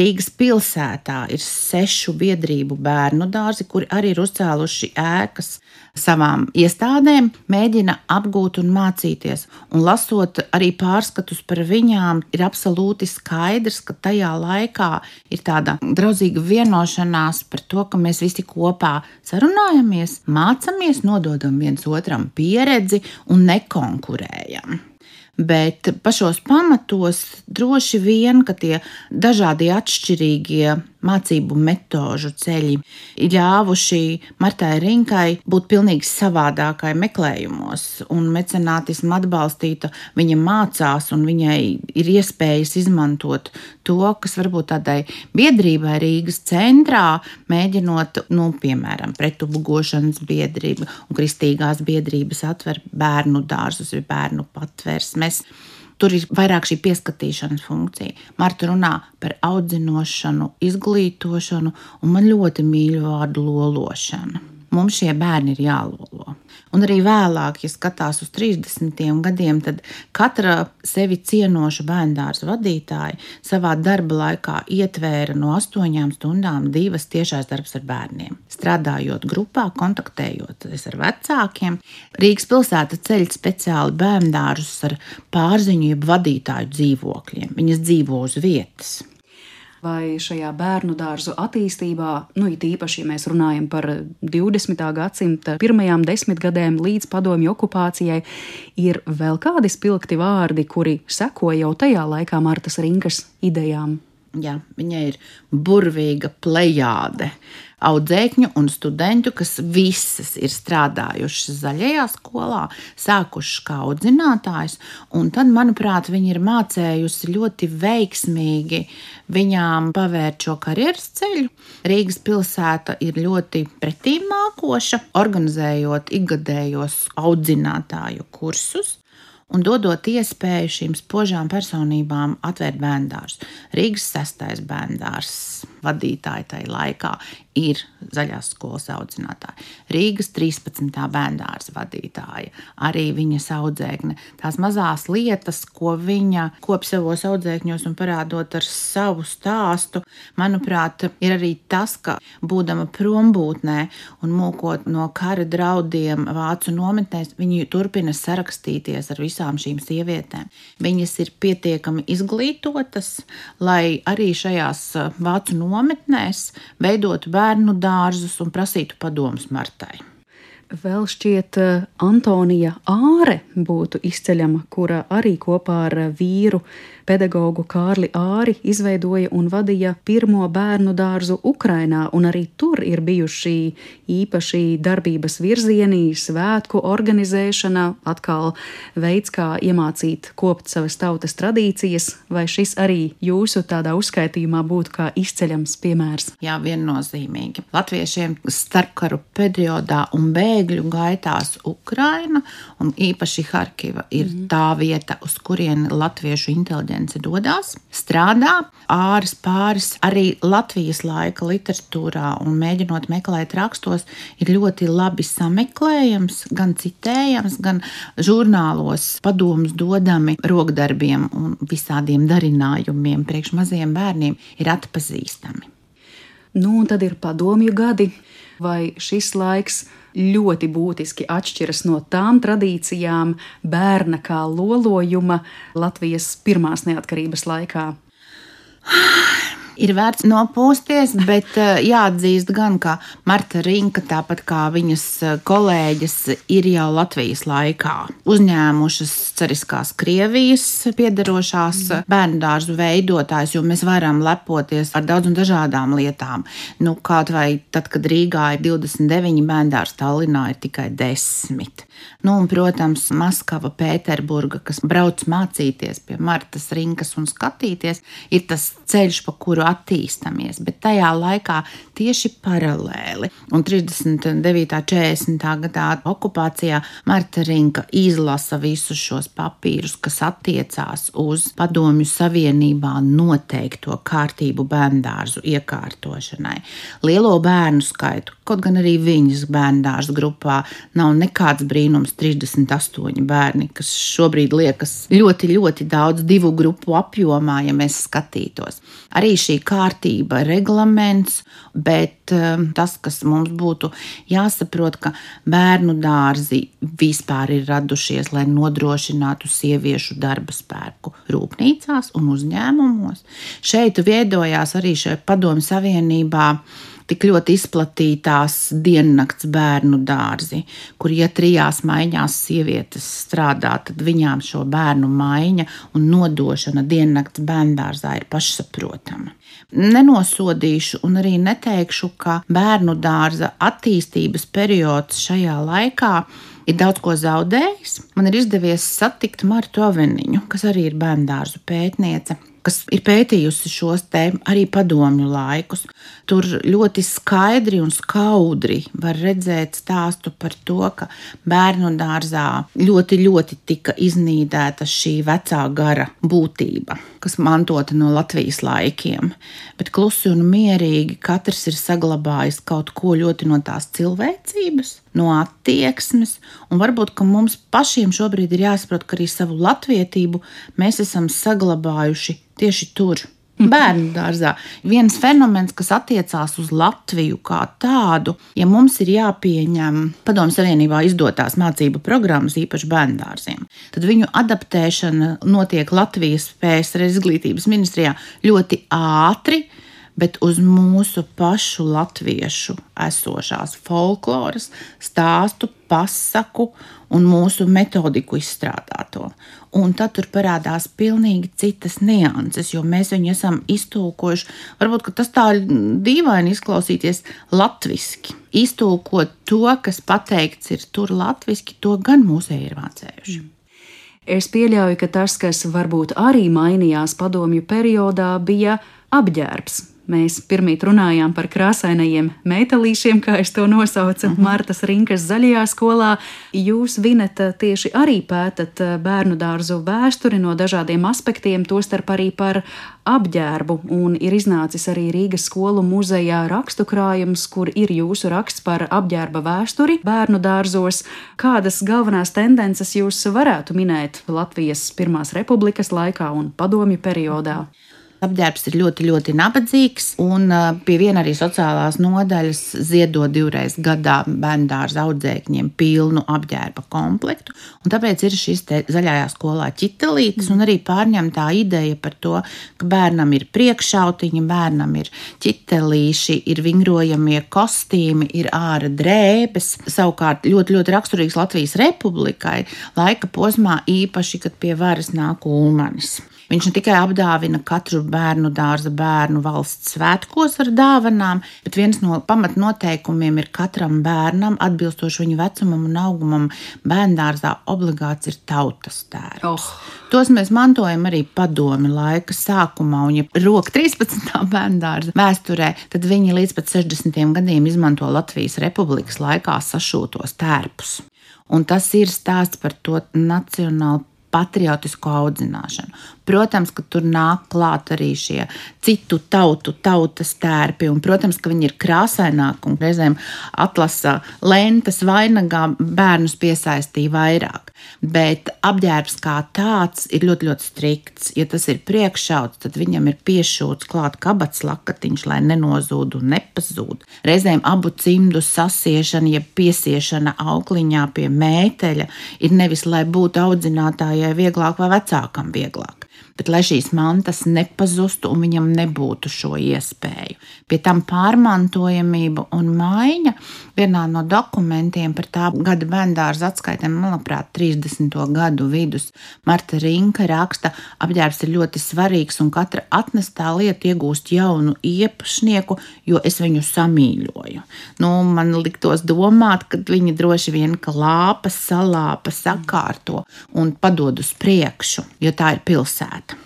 Rīgas pilsētā ir sešu biedrību bērnu dārzi, kuri arī ir uzcēluši ēkas savām iestādēm, mēģina apgūt un mācīties. Un lasot arī pārskatus par viņām, ir absolūti skaidrs, ka tajā laikā ir tāda draudzīga vienošanās par to, ka mēs visi kopā sarunājamies, mācāmies, nododam viens otram pieredzi un nekonkurējam. Bet pašos pamatos droši vien, ka tie dažādi atšķirīgie mācību metožu ceļi ir ļāvuši Martai Rinkai būt pilnīgi savādākai meklējumos, un mecenātismu atbalstīta viņa mācās, un viņai ir iespējas izmantot to, kas varbūt tādai biedrībai Rīgas centrā, mēģinot, nu, piemēram, pretubgošanas biedrība un kristīgās biedrības atver bērnu dārzus vai bērnu patversmes. Tur ir vairāk šī pieskatīšanas funkcija. Marta runā par audzinošanu, izglītošanu, un man ļoti mīļu vārdu lološanu. Mums šie bērni ir jālolo. Un arī vēlāk, ja skatās uz 30 gadiem, tad katra sevi cienoša bērndārza vadītāja savā darba laikā ietvēra no 8 stundām divas tiešās darbs ar bērniem. Strādājot grupā, kontaktējoties ar vecākiem, Rīgas pilsēta ceļ speciāli bērndārzus ar pārziņu jeb vadītāju dzīvokļiem. Viņas dzīvo uz vietas vai šajā bērnu dārzu attīstībā, nu, it īpaši, ja mēs runājam par 20. gadsimta pirmajām desmitgadēm līdz padomju okupācijai, ir vēl kādi spilgti vārdi, kuri seko jau tajā laikā Martas Rinkas idejām. Jā, viņai ir burvīga plejāde audzēkņu un studentu, kas visas ir strādājušas zaļajā skolā, sākušas kā audzinātājs, un tad, manuprāt, viņi ir mācējusi ļoti veiksmīgi viņām pavērt šo karjeras ceļu. Rīgas pilsēta ir ļoti pretīm nākoša, organizējot ikgadējos audzinātāju kursus un dodot iespēju šīm spožām personībām atvērt bērndārs. Rīgas sastais bērndārs vadītāji tajā laikā ir zaļās skolas audzinātāji. Rīgas 13. bērngārza vadītāja, arī viņas audzēkne. Tās mazās lietas, ko viņa kop savos audzēkņos un parādot ar savu stāstu, manuprāt, ir arī tas, ka būdama prombūtnē un mūkot no kara draudiem vācu nometnēs, viņi turpina sarakstīties ar visām šīm sievietēm. Viņas ir pietiekami izglītotas, lai arī šajās vācu nometnēs veidotu bērnu dārzus un prasītu padomus Martai. Vēl šķiet, Antonija Āre būtu izceļama, kura arī kopā ar vīru pedagogu Kārli Āri izveidoja un vadīja pirmo bērnu dārzu Ukrainā, un arī tur ir bijuši īpaši darbības virzieni, svētku organizēšana, atkal veids, kā iemācīt kopt savas tautas tradīcijas, vai šis arī jūsu tādā uzskaitījumā būtu kā izceļams piemērs? Jā, viennozīmīgi. Latviešiem starpkaru periodā un bēgļu gaitās Ukraina un īpaši Harkiva ir mm tā vieta, uz kurieni latviešu inteliģence konkurence dodas, strādā. Āris pāris arī Latvijas laika literatūrā un mēģinot meklēt rakstos, ir ļoti labi sameklējams, gan citējams, gan žurnālos padomus dodami rokdarbiem un visādiem darinājumiem priekš maziem bērniem ir atpazīstami. Nu, un tad ir padomju gadi, vai šis laiks ļoti būtiski atšķiras no tām tradīcijām bērna kā lolojuma Latvijas pirmās neatkarības laikā. ir vērts nopūsties, bet eh, jāatzīst gan, ka Marta Rinka, tāpat kā viņas eh, kolēģis, ir jau Latvijas laikā uzņēmušas cariskās Krievijas piedarošās mm. bērnu dārzu veidotājs, jo mēs varam lepoties ar daudz un dažādām lietām. Nu, kaut vai tad, kad Rīgā ir 29 bērnu dārzi, Tallinā ir tikai 10. Nu, un, protams, Maskava, Pēterburga, kas brauc mācīties pie Martas Rinkas un skatīties, ir tas ceļš, pa kuru attīstāmies. Bet tajā laikā tieši paralēli un 39. 40. gadā okupācijā Marta Rinka izlasa visus šos papīrus, kas attiecās uz Padomju Savienībā noteikto kārtību bērndārzu iekārtošanai. Lielo bērnu skaitu, kaut gan arī viņas bērndārzu grupā nav nekāds brīnums brīnums 38 bērni, kas šobrīd liekas ļoti, ļoti daudz divu grupu apjomā, ja mēs skatītos. Arī šī kārtība, reglaments, bet um, tas, kas mums būtu jāsaprot, ka bērnu dārzi vispār ir radušies, lai nodrošinātu sieviešu darba spēku rūpnīcās un uzņēmumos. Šeit veidojās arī šajā padomu savienībā tik ļoti izplatītās diennakts bērnu dārzi, kur, ja trijās maiņās sievietes strādā, tad viņām šo bērnu maiņa un nodošana diennakts bērndārzā ir pašsaprotama. Nenosodīšu un arī neteikšu, ka bērnu dārza attīstības periods šajā laikā ir daudz ko zaudējis. Man ir izdevies satikt Martu Aveniņu, kas arī ir bērnu pētniece kas ir pētījusi šos te arī padomju laikus. Tur ļoti skaidri un skaudri var redzēt stāstu par to, ka bērnu dārzā ļoti, ļoti tika iznīdēta šī vecā gara būtība, kas mantota no Latvijas laikiem. Bet klusi un mierīgi katrs ir saglabājis kaut ko ļoti no tās cilvēcības, no attieksmes, un varbūt mums pašiem šobrīd ir jāsaprot, ka arī savu latvietību mēs esam saglabājuši tieši tur. Bērnu dārzā. Viens fenomens, kas attiecās uz Latviju kā tādu, ja mums ir jāpieņem Padomu Savienībā izdotās mācību programmas, īpaši bērnu dārziem, tad viņu adaptēšana notiek Latvijas PSR izglītības ministrijā ļoti ātri bet uz mūsu pašu latviešu esošās folkloras, stāstu, pasaku un mūsu metodiku izstrādāto. Un tad tur parādās pilnīgi citas nianses, jo mēs viņu esam iztūkojuši. Varbūt tas tā dīvaini izklausīties latviešu. Iztūkot to, kas pateikts ir tur latviešu, to gan mūsēji ir mācējuši. Mm. Es pieļauju, ka tas, kas varbūt arī mainījās padomju periodā, bija apģērbs Mēs pirmīt runājām par krāsainajiem metālīšiem, kā es to nosaucu, uh mhm. -huh. Martas Rinkas zaļajā skolā. Jūs, Vineta, tieši arī pētat bērnu dārzu vēsturi no dažādiem aspektiem, tostarp arī par apģērbu, un ir iznācis arī Rīgas skolu muzejā rakstu krājums, kur ir jūsu raksts par apģērba vēsturi bērnu dārzos. Kādas galvenās tendences jūs varētu minēt Latvijas Pirmās republikas laikā un padomju periodā? Apģērbs ir ļoti, ļoti nabadzīgs, un pie viena arī sociālās nodaļas ziedo divreiz gadā bērnu dārza audzēkņiem pilnu apģērba komplektu. Tāpēc ir šis zaļajā skolā ķitelītis, un arī pārņemtā ideja par to, ka bērnam ir priekšautiņi, bērnam ir ķitelīši, ir vingrojamie kostīmi, ir ārā drēbes. Savukārt ļoti, ļoti raksturīgs Latvijas republikai laika posmā, īpaši, kad pie varas nāk Ulmanis. Viņš ne tikai apdāvina katru bērnu dārza bērnu valsts svētkos ar dāvanām, bet viens no pamatnoteikumiem ir katram bērnam, atbilstoši viņa vecumam un augumam, bērngārzā obligāts ir tautas tērps. Oh. Tos mēs mantojam arī padomi laika sākumā, un, ja roka 13. bērngārza vēsturē, tad viņi līdz pat 60. gadiem izmanto Latvijas republikas laikā sašūtos tērpus. Un tas ir stāsts par to nacionālu patriotisko audzināšanu. Protams, ka tur nāk klāt arī šie citu tautu, tautas tērpi, un, protams, ka viņi ir krāsaināki un reizēm atlasa lentas vainagā bērnus piesaistīja vairāk. Bet apģērbs kā tāds ir ļoti, ļoti strikts. Ja tas ir priekšauts, tad viņam ir piešūts klāt kabats lakatiņš, lai nenozūd un nepazūd. Reizēm abu cimdu sasiešana, ja piesiešana aukliņā pie mēteļa ir nevis, lai būtu audzinātājai vieglāk vai vecākam vieglāk bet lai šīs mantas nepazustu un viņam nebūtu šo iespēju. Pie tam pārmantojamība un maiņa vienā no dokumentiem par tā gada bērndārza atskaitēm, manuprāt, 30. gadu vidus, Marta Rinka raksta, apģērbs ir ļoti svarīgs un katra atnestā lieta iegūst jaunu īpašnieku, jo es viņu samīļoju. Nu, man liktos domāt, ka viņi droši vien ka lāpas, salāpas, sakārto un padod uz priekšu, jo tā ir pilsēta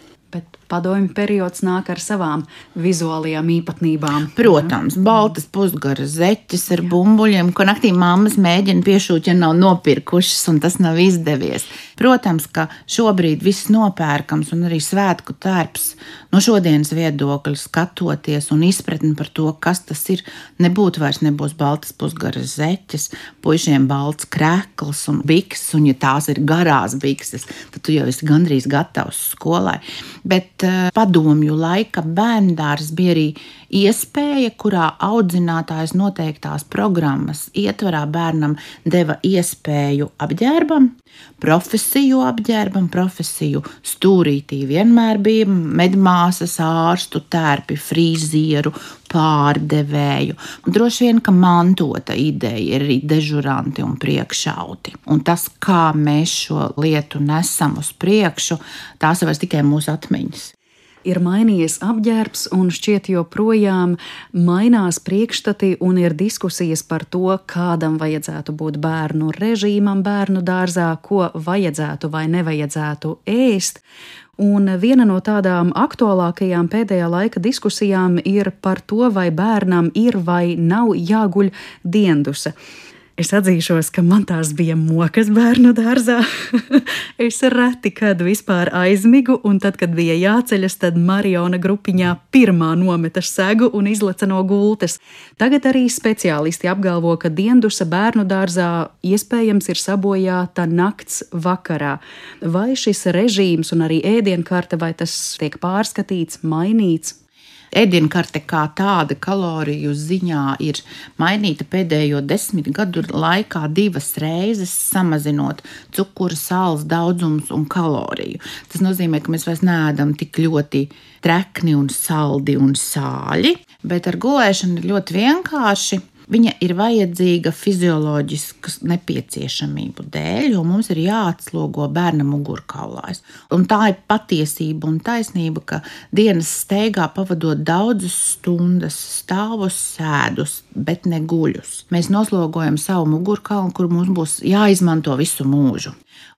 padomju periods nāk ar savām vizuālajām īpatnībām. Protams, baltas pusgaras zeķes ar bumbuļiem, ko naktī mammas mēģina piešūt, ja nav nopirkušas, un tas nav izdevies. Protams, ka šobrīd viss nopērkams un arī svētku tērps no šodienas viedokļa skatoties un izpratni par to, kas tas ir, nebūtu vairs nebūs baltas pusgaras zeķes, puišiem balts krēkls un bikses, un ja tās ir garās bikses, tad tu jau esi gandrīz gatavs skolai. Bet padomju laika bērndārs bija arī iespēja, kurā audzinātājs noteiktās programmas ietvarā bērnam deva iespēju apģērbam, profesiju apģērbam, profesiju stūrītī vienmēr bija medmāsas, ārstu tērpi, frizieru, pārdevēju. Droši vien, ka mantota ideja ir arī dežuranti un priekšauti. Un tas, kā mēs šo lietu nesam uz priekšu, tās ir tikai mūsu atmiņas ir mainījies apģērbs, un šķiet, joprojām mainās priekšstati, un ir diskusijas par to, kādam vajadzētu būt bērnu režīmam, bērnu dārzā, ko vajadzētu vai nevajadzētu ēst. Un viena no tādām aktuālākajām pēdējā laika diskusijām ir par to, vai bērnam ir vai nav jāguļ diendusa. Es atzīšos, ka man tās bija mokas bērnu dārzā. es reti kad vispār aizmigu, un tad, kad bija jāceļas, tad Mariona grupiņā pirmā nometa segu un izleca no gultas. Tagad arī speciālisti apgalvo, ka diendusa bērnu dārzā iespējams ir sabojāta nakts vakarā. Vai šis režīms un arī ēdienkarte, vai tas tiek pārskatīts, mainīts? Ēdienkarte kā tāda kaloriju ziņā ir mainīta pēdējo desmit gadu laikā divas reizes, samazinot cukuru, sāls daudzumus un kaloriju. Tas nozīmē, ka mēs vairs neēdam tik ļoti trekni un saldi un sāļi, bet ar gulēšanu ir ļoti vienkārši. Viņa ir vajadzīga fizioloģiskas nepieciešamību dēļ, jo mums ir jāatslogo bērna mugurkaulājs. Un tā ir patiesība un taisnība, ka dienas steigā pavadot daudzas stundas, stāvus, sēdus, bet ne guļus. Mēs noslogojam savu mugurkaulu, kur mums būs jāizmanto visu mūžu.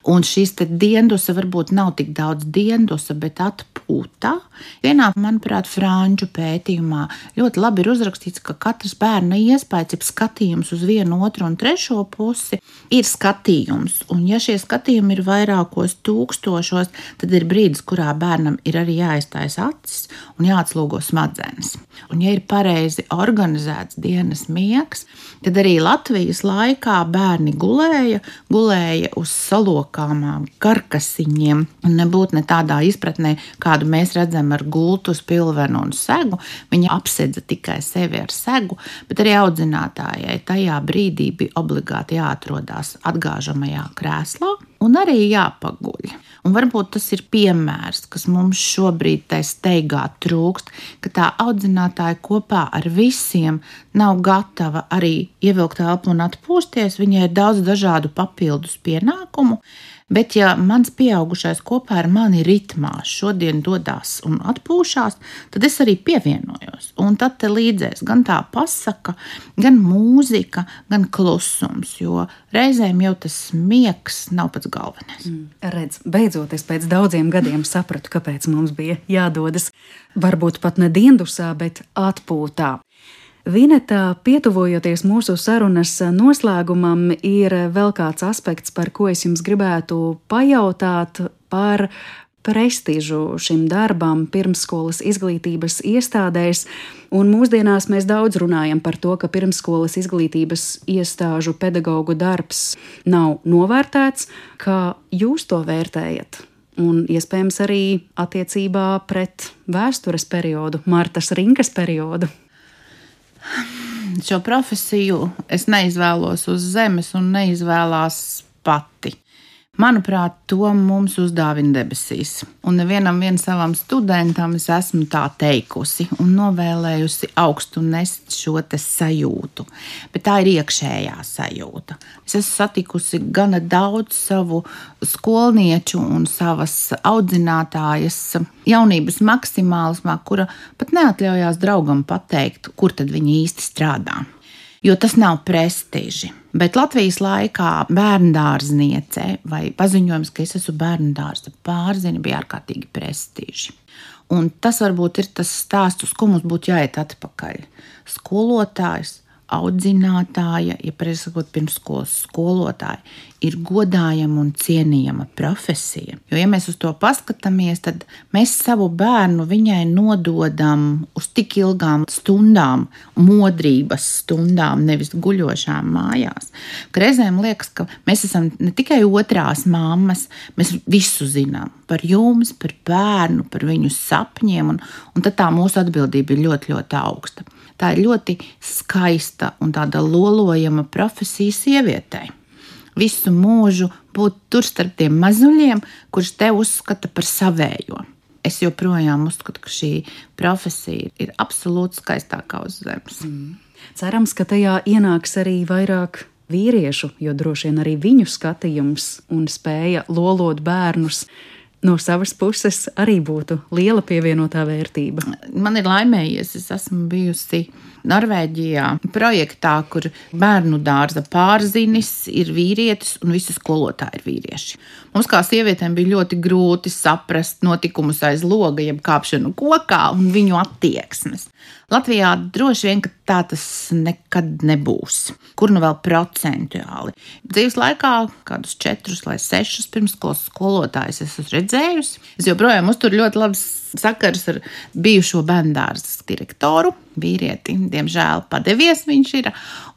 Un šīs diendusa varbūt nav tik daudz diendusa, bet atpūta. Vienā, manuprāt, franču pētījumā ļoti labi ir uzrakstīts, ka katrs bērna iespējas, ir skatījums uz vienu, otru un trešo pusi, ir skatījums. Un ja šie skatījumi ir vairākos tūkstošos, tad ir brīdis, kurā bērnam ir arī jāiztais acis un jāatslūgo smadzenes. Un ja ir pareizi organizēts dienas miegs, tad arī Latvijas laikā bērni gulēja, gulēja uz salokāmām karkasiņiem, un nebūtu ne tādā izpratnē, kādu mēs redzam ar gultu, spilvenu un segu. Viņa apsedza tikai sevi ar segu, bet arī audzinātājai tajā brīdī bija obligāti jāatrodas atgāžamajā krēslā un arī jāpaguļ. Un varbūt tas ir piemērs, kas mums šobrīd tā steigā trūkst, ka tā audzinātāja kopā ar visiem nav gatava arī ievilkt elpu un atpūsties. Viņai ir daudz dažādu papildus pienākumu, Bet, ja mans pieaugušais kopā ar mani ritmā šodien dodas un atpūšās, tad es arī pievienojos. Un tad līdzēs gan tā pasaka, gan mūzika, gan klusums, jo reizēm jau tas miegs nav pats galvenais. Mm, redz, beidzot, es pēc daudziem gadiem sapratu, kāpēc mums bija jādodas varbūt pat ne diendusā, bet atpūtā. Vinetā, pietuvojoties mūsu sarunas noslēgumam, ir vēl kāds aspekts, par ko es jums gribētu pajautāt par prestižu šim darbam pirmsskolas izglītības iestādēs. Un mūsdienās mēs daudz runājam par to, ka pirmsskolas izglītības iestāžu pedagoģu darbs nav novērtēts. Kā jūs to vērtējat? Un iespējams arī attiecībā pret vēstures periodu, Martas Rinkas periodu. Šo profesiju es neizvēlos uz zemes un neizvēlās pati. Manuprāt, to mums uzdāvina debesīs. Un nevienam savam studentam es esmu tā teikusi un novēlējusi augstu nest šo sajūtu. Bet tā ir iekšējā sajūta. Es esmu satikusi gana daudz savu skolnieču un savas audzinātājas jaunības maksimālismā, kura pat neatļaujās draugam pateikt, kur tad viņi īsti strādā jo tas nav prestiži. Bet Latvijas laikā bērnu dārzniece vai paziņojums, ka es esmu bērnu dārza pārzina, bija ārkārtīgi prestiži. Un tas varbūt ir tas stāsts, uz ko mums būtu jāiet atpakaļ. Skolotājs audzinātāja, ja precīzi sakot, pirmsskolas skolotāja, ir godājama un cienījama profesija. Jo, ja mēs uz to paskatāmies, tad mēs savu bērnu viņai nododam uz tik ilgām stundām, modrības stundām, nevis guļošām mājās. Ka reizēm liekas, ka mēs esam ne tikai otrās mammas, mēs visu zinām par jums, par bērnu, par viņu sapņiem, un, un tad tā mūsu atbildība ir ļoti, ļoti augsta. Tā ir ļoti skaista un tāda lolojama profesija sievietei. Visu mūžu būt tur starp tiem mazuļiem, kurš te uzskata par savējo. Es joprojām uzskatu, ka šī profesija ir absolūti skaistākā uz zemes. Mm. Cerams, ka tajā ienāks arī vairāk vīriešu, jo droši vien arī viņu skatījums un spēja lolot bērnus no savas puses arī būtu liela pievienotā vērtība. Man ir laimējies, es esmu bijusi Norvēģijā projektā, kur bērnu dārza pārzinis ir vīrietis un visi skolotāji ir vīrieši. Mums kā sievietēm bija ļoti grūti saprast notikumus aiz loga, jeb kāpšanu kokā un viņu attieksmes. Latvijā droši vien tā tas nekad nebūs. Kur nu vēl procentuāli? Dzīves laikā kādus četrus vai sešus pirmskolas skolotājus esmu redzējusi. Es joprojām uzturu ļoti labus sakars ar bijušo bērndārzas direktoru, vīrieti. Diemžēl padevies viņš ir.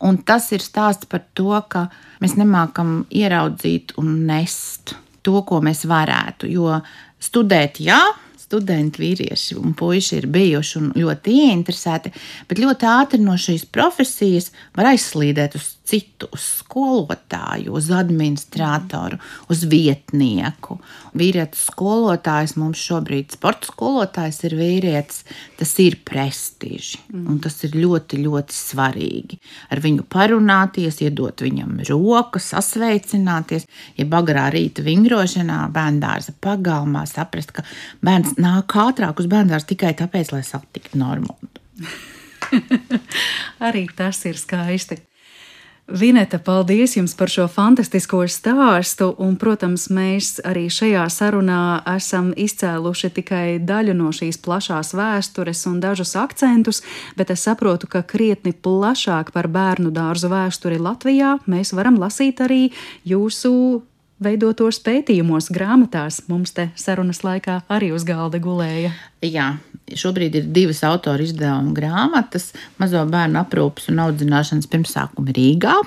Un tas ir stāsts par to, ka mēs nemākam ieraudzīt un nest to, ko mēs varētu. Jo studēt, jā, studenti, vīrieši un puiši ir bijuši un ļoti ieinteresēti, bet ļoti ātri no šīs profesijas var aizslīdēt uz citu, uz skolotāju, uz administratoru, uz vietnieku. Vīrietis skolotājs mums šobrīd, sporta skolotājs ir vīrietis, tas ir prestiži un tas ir ļoti, ļoti svarīgi. Ar viņu parunāties, iedot viņam roku, sasveicināties, ja agrā rīta vingrošanā, bērngārza pagalmā saprast, ka bērns nāk ātrāk uz bērngārza tikai tāpēc, lai satiktu Normundu. Arī tas ir skaisti. Vineta, paldies jums par šo fantastisko stāstu. Un, protams, mēs arī šajā sarunā esam izcēluši tikai daļu no šīs plašās vēstures un dažus akcentus, bet es saprotu, ka krietni plašāk par bērnu dārzu vēsturi Latvijā mēs varam lasīt arī jūsu veidotos pētījumos, grāmatās. Mums te sarunas laikā arī uz galda gulēja. Jā, šobrīd ir divas autora izdevuma grāmatas - Mazo bērnu aprūpas un audzināšanas pirmsākumi Rīgā.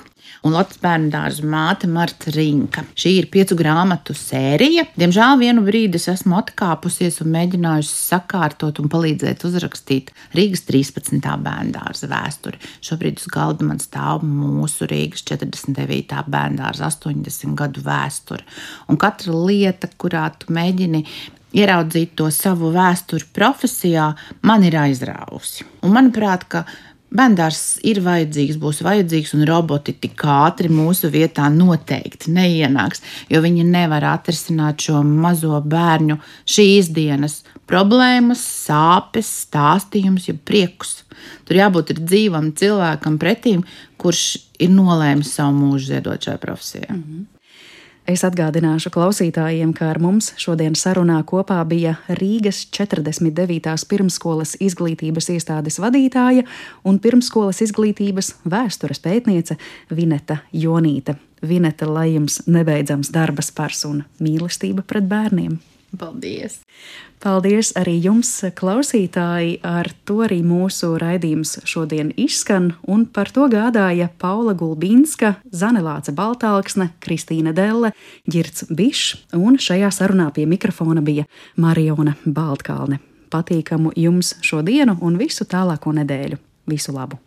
Un Latvijas bērnu dārza māte Marta Rinka. Šī ir piecu grāmatu sērija. Diemžēl vienu brīdi es esmu atkāpusies un mēģinājusi sakārtot un palīdzēt uzrakstīt Rīgas 13. bērnu dārza vēsturi. Šobrīd uz galda man stāv mūsu Rīgas 49. bērnu dārza 80 gadu vēsture. Un katra lieta, kurā tu mēģini ieraudzīt to savu vēsturi profesijā, man ir aizrāvusi. Un manuprāt, ka bērns ir vajadzīgs, būs vajadzīgs, un roboti tik ātri mūsu vietā noteikti neienāks, jo viņi nevar atrisināt šo mazo bērnu šīs dienas problēmas, sāpes, stāstījumus, ja priekus. Tur jābūt dzīvam cilvēkam pretīm, kurš ir nolēmis savu mūžu ziedot šai profesijai. Mm -hmm. Es atgādināšu klausītājiem, ka ar mums šodien sarunā kopā bija Rīgas 49. pirmskolas izglītības iestādes vadītāja un pirmskolas izglītības vēstures pētniece Vineta Jonīte. Vineta, lai jums nebeidzams darba spars un mīlestība pret bērniem! Paldies! Paldies arī jums, klausītāji! Ar to arī mūsu raidījums šodien izskan, un par to gādāja Paula Gulbīnska, Zanelāce Baltāksne, Kristīna Delle, Girts Bišs, un šajā sarunā pie mikrofona bija Mariona Baltkalne. Patīkamu jums šodienu un visu tālāko nedēļu! Visu labu!